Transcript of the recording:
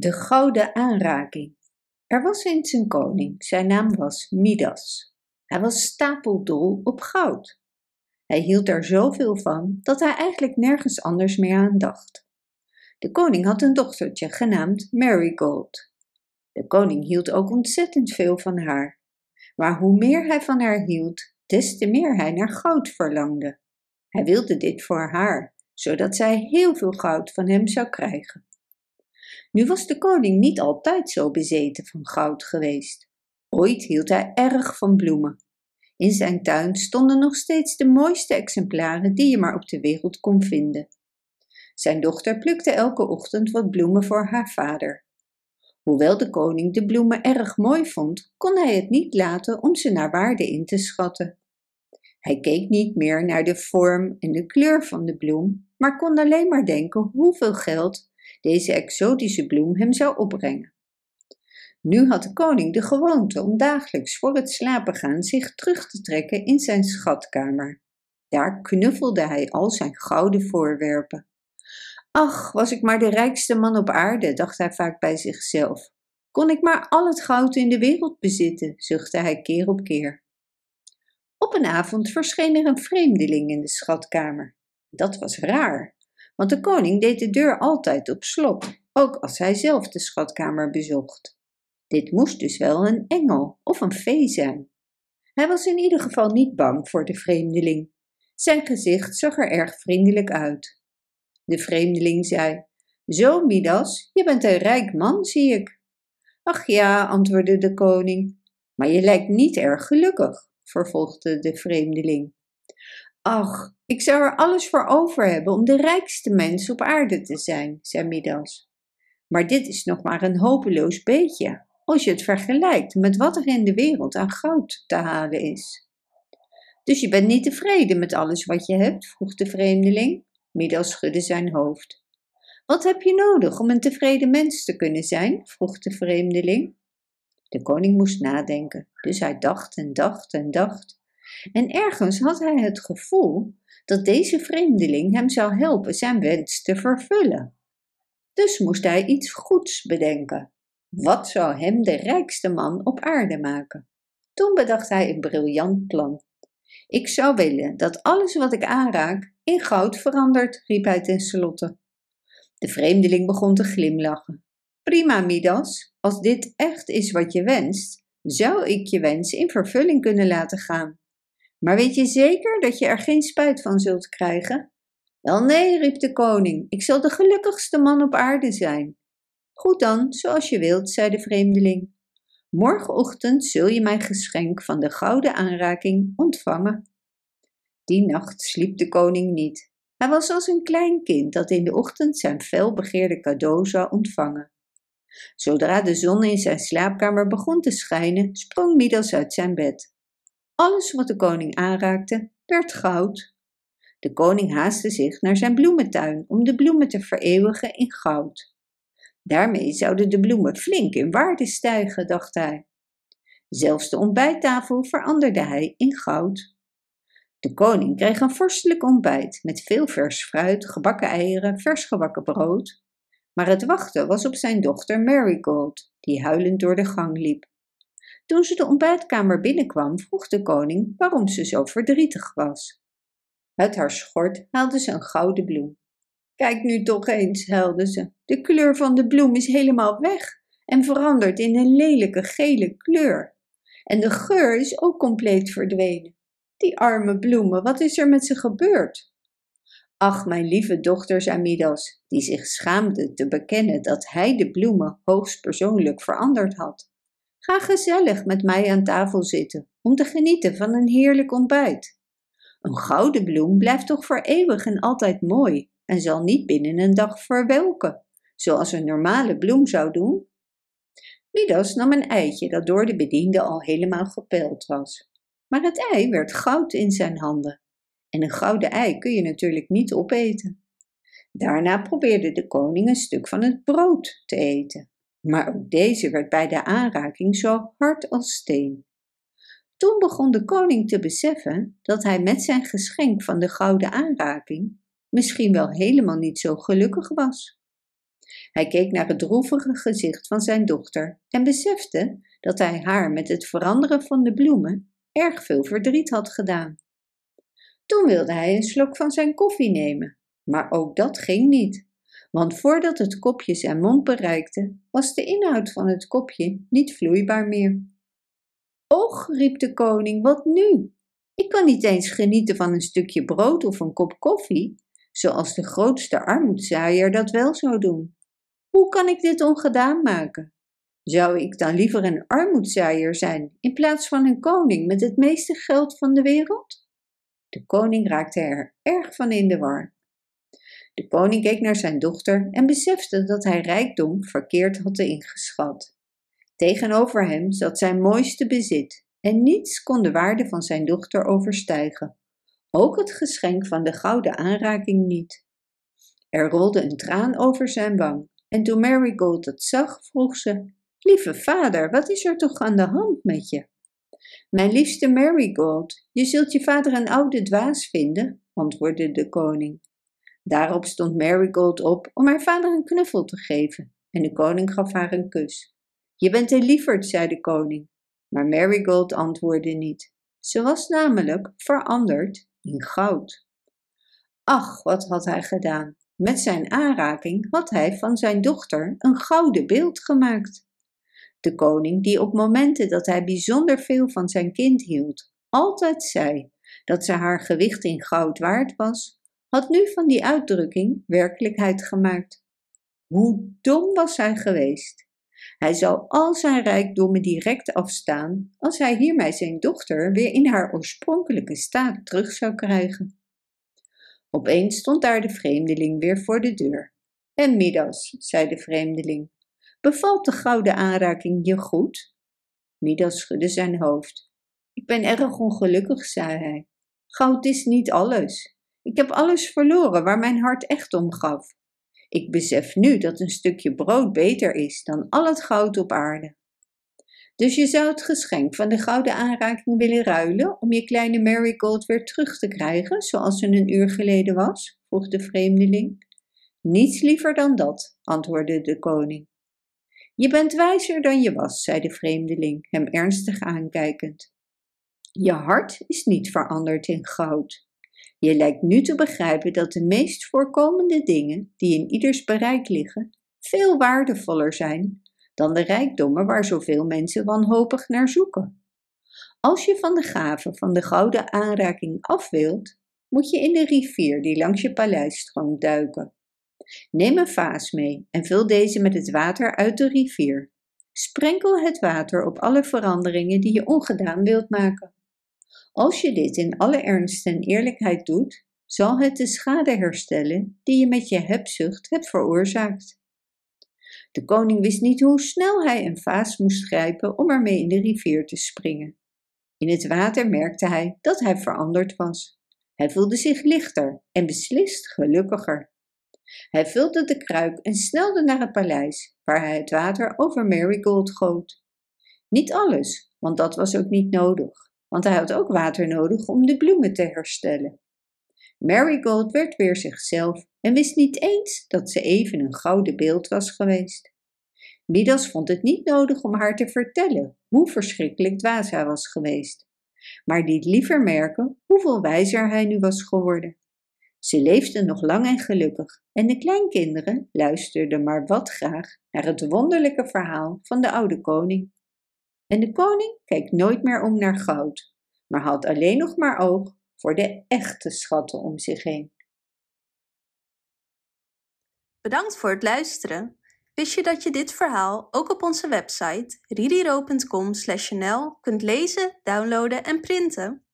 De gouden aanraking. Er was eens een koning, zijn naam was Midas. Hij was stapeldol op goud. Hij hield er zoveel van dat hij eigenlijk nergens anders meer aan dacht. De koning had een dochtertje genaamd Marigold. De koning hield ook ontzettend veel van haar. Maar hoe meer hij van haar hield, des te meer hij naar goud verlangde. Hij wilde dit voor haar, zodat zij heel veel goud van hem zou krijgen. Nu was de koning niet altijd zo bezeten van goud geweest. Ooit hield hij erg van bloemen. In zijn tuin stonden nog steeds de mooiste exemplaren die je maar op de wereld kon vinden. Zijn dochter plukte elke ochtend wat bloemen voor haar vader. Hoewel de koning de bloemen erg mooi vond, kon hij het niet laten om ze naar waarde in te schatten. Hij keek niet meer naar de vorm en de kleur van de bloem, maar kon alleen maar denken hoeveel geld deze exotische bloem hem zou opbrengen. Nu had de koning de gewoonte om dagelijks voor het slapen gaan zich terug te trekken in zijn schatkamer. Daar knuffelde hij al zijn gouden voorwerpen. Ach, was ik maar de rijkste man op aarde, dacht hij vaak bij zichzelf. Kon ik maar al het goud in de wereld bezitten, zuchtte hij keer op keer. Op een avond verscheen er een vreemdeling in de schatkamer. Dat was raar, want de koning deed de deur altijd op slot, ook als hij zelf de schatkamer bezocht. Dit moest dus wel een engel of een fee zijn. Hij was in ieder geval niet bang voor de vreemdeling. Zijn gezicht zag er erg vriendelijk uit. De vreemdeling zei: Zo, Midas, je bent een rijk man, zie ik. Ach ja, antwoordde de koning, maar je lijkt niet erg gelukkig, vervolgde de vreemdeling. Ach, ik zou er alles voor over hebben om de rijkste mens op aarde te zijn, zei Midas. Maar dit is nog maar een hopeloos beetje, als je het vergelijkt met wat er in de wereld aan goud te halen is. Dus je bent niet tevreden met alles wat je hebt? vroeg de vreemdeling. Midas schudde zijn hoofd. Wat heb je nodig om een tevreden mens te kunnen zijn? vroeg de vreemdeling. De koning moest nadenken, dus hij dacht en dacht en dacht. En ergens had hij het gevoel dat deze vreemdeling hem zou helpen zijn wens te vervullen. Dus moest hij iets goeds bedenken. Wat zou hem de rijkste man op aarde maken? Toen bedacht hij een briljant plan. Ik zou willen dat alles wat ik aanraak in goud verandert, riep hij tenslotte. De vreemdeling begon te glimlachen. Prima, Midas, als dit echt is wat je wenst, zou ik je wens in vervulling kunnen laten gaan. Maar weet je zeker dat je er geen spijt van zult krijgen? Wel nee, riep de koning, ik zal de gelukkigste man op aarde zijn. Goed dan, zoals je wilt, zei de vreemdeling. Morgenochtend zul je mijn geschenk van de gouden aanraking ontvangen. Die nacht sliep de koning niet. Hij was als een klein kind dat in de ochtend zijn felbegeerde cadeau zou ontvangen. Zodra de zon in zijn slaapkamer begon te schijnen, sprong Midas uit zijn bed. Alles wat de koning aanraakte, werd goud. De koning haastte zich naar zijn bloementuin om de bloemen te vereeuwigen in goud. Daarmee zouden de bloemen flink in waarde stijgen, dacht hij. Zelfs de ontbijttafel veranderde hij in goud. De koning kreeg een vorstelijk ontbijt met veel vers fruit, gebakken eieren, vers gebakken brood. Maar het wachten was op zijn dochter Marigold, die huilend door de gang liep. Toen ze de ontbijtkamer binnenkwam, vroeg de koning waarom ze zo verdrietig was. Uit haar schort haalde ze een gouden bloem. Kijk nu toch eens, huilde ze. De kleur van de bloem is helemaal weg en verandert in een lelijke gele kleur. En de geur is ook compleet verdwenen. Die arme bloemen, wat is er met ze gebeurd? Ach, mijn lieve dochter, zei Midas, die zich schaamde te bekennen dat hij de bloemen hoogstpersoonlijk veranderd had. Ga gezellig met mij aan tafel zitten om te genieten van een heerlijk ontbijt. Een gouden bloem blijft toch voor eeuwig en altijd mooi en zal niet binnen een dag verwelken, zoals een normale bloem zou doen. Midas nam een eitje dat door de bediende al helemaal gepeld was. Maar het ei werd goud in zijn handen. En een gouden ei kun je natuurlijk niet opeten. Daarna probeerde de koning een stuk van het brood te eten maar ook deze werd bij de aanraking zo hard als steen. Toen begon de koning te beseffen dat hij met zijn geschenk van de gouden aanraking misschien wel helemaal niet zo gelukkig was. Hij keek naar het droevige gezicht van zijn dochter en besefte dat hij haar met het veranderen van de bloemen erg veel verdriet had gedaan. Toen wilde hij een slok van zijn koffie nemen, maar ook dat ging niet, want voordat het kopje zijn mond bereikte, was de inhoud van het kopje niet vloeibaar meer. Och, riep de koning, wat nu? Ik kan niet eens genieten van een stukje brood of een kop koffie, zoals de grootste armoedzaaier dat wel zou doen. Hoe kan ik dit ongedaan maken? Zou ik dan liever een armoedzaaier zijn in plaats van een koning met het meeste geld van de wereld? De koning raakte er erg van in de war. De koning keek naar zijn dochter en besefte dat hij rijkdom verkeerd had ingeschat. Tegenover hem zat zijn mooiste bezit en niets kon de waarde van zijn dochter overstijgen, ook het geschenk van de gouden aanraking niet. Er rolde een traan over zijn wang en toen Marigold het zag, vroeg ze: Lieve vader, wat is er toch aan de hand met je? Mijn liefste Marigold, je zult je vader een oude dwaas vinden, antwoordde de koning. Daarop stond Marigold op om haar vader een knuffel te geven en de koning gaf haar een kus. Je bent een lieverd, zei de koning, maar Marigold antwoordde niet. Ze was namelijk veranderd in goud. Ach, wat had hij gedaan! Met zijn aanraking had hij van zijn dochter een gouden beeld gemaakt. De koning, die op momenten dat hij bijzonder veel van zijn kind hield, altijd zei dat ze haar gewicht in goud waard was, had nu van die uitdrukking werkelijkheid gemaakt. Hoe dom was hij geweest! Hij zou al zijn rijkdommen direct afstaan als hij hiermee zijn dochter weer in haar oorspronkelijke staat terug zou krijgen. Opeens stond daar de vreemdeling weer voor de deur. En Midas, zei de vreemdeling, bevalt de gouden aanraking je goed? Midas schudde zijn hoofd. Ik ben erg ongelukkig, zei hij. Goud is niet alles. Ik heb alles verloren waar mijn hart echt om gaf. Ik besef nu dat een stukje brood beter is dan al het goud op aarde. Dus je zou het geschenk van de gouden aanraking willen ruilen om je kleine Marigold weer terug te krijgen, zoals ze een uur geleden was? vroeg de vreemdeling. Niets liever dan dat, antwoordde de koning. Je bent wijzer dan je was, zei de vreemdeling, hem ernstig aankijkend. Je hart is niet veranderd in goud. Je lijkt nu te begrijpen dat de meest voorkomende dingen die in ieders bereik liggen, veel waardevoller zijn dan de rijkdommen waar zoveel mensen wanhopig naar zoeken. Als je van de gave van de gouden aanraking af wilt, moet je in de rivier die langs je paleis stroomt duiken. Neem een vaas mee en vul deze met het water uit de rivier. Sprenkel het water op alle veranderingen die je ongedaan wilt maken. Als je dit in alle ernst en eerlijkheid doet, zal het de schade herstellen die je met je hebzucht hebt veroorzaakt. De koning wist niet hoe snel hij een vaas moest grijpen om ermee in de rivier te springen. In het water merkte hij dat hij veranderd was. Hij voelde zich lichter en beslist gelukkiger. Hij vulde de kruik en snelde naar het paleis, waar hij het water over Marigold goot. Niet alles, want dat was ook niet nodig want hij had ook water nodig om de bloemen te herstellen. Marigold werd weer zichzelf en wist niet eens dat ze even een gouden beeld was geweest. Midas vond het niet nodig om haar te vertellen hoe verschrikkelijk dwaas hij was geweest, maar liet liever merken hoeveel wijzer hij nu was geworden. Ze leefden nog lang en gelukkig en de kleinkinderen luisterden maar wat graag naar het wonderlijke verhaal van de oude koning. En de koning keek nooit meer om naar goud, maar had alleen nog maar oog voor de echte schatten om zich heen. Bedankt voor het luisteren. Wist je dat je dit verhaal ook op onze website ririro.com/nl kunt lezen, downloaden en printen?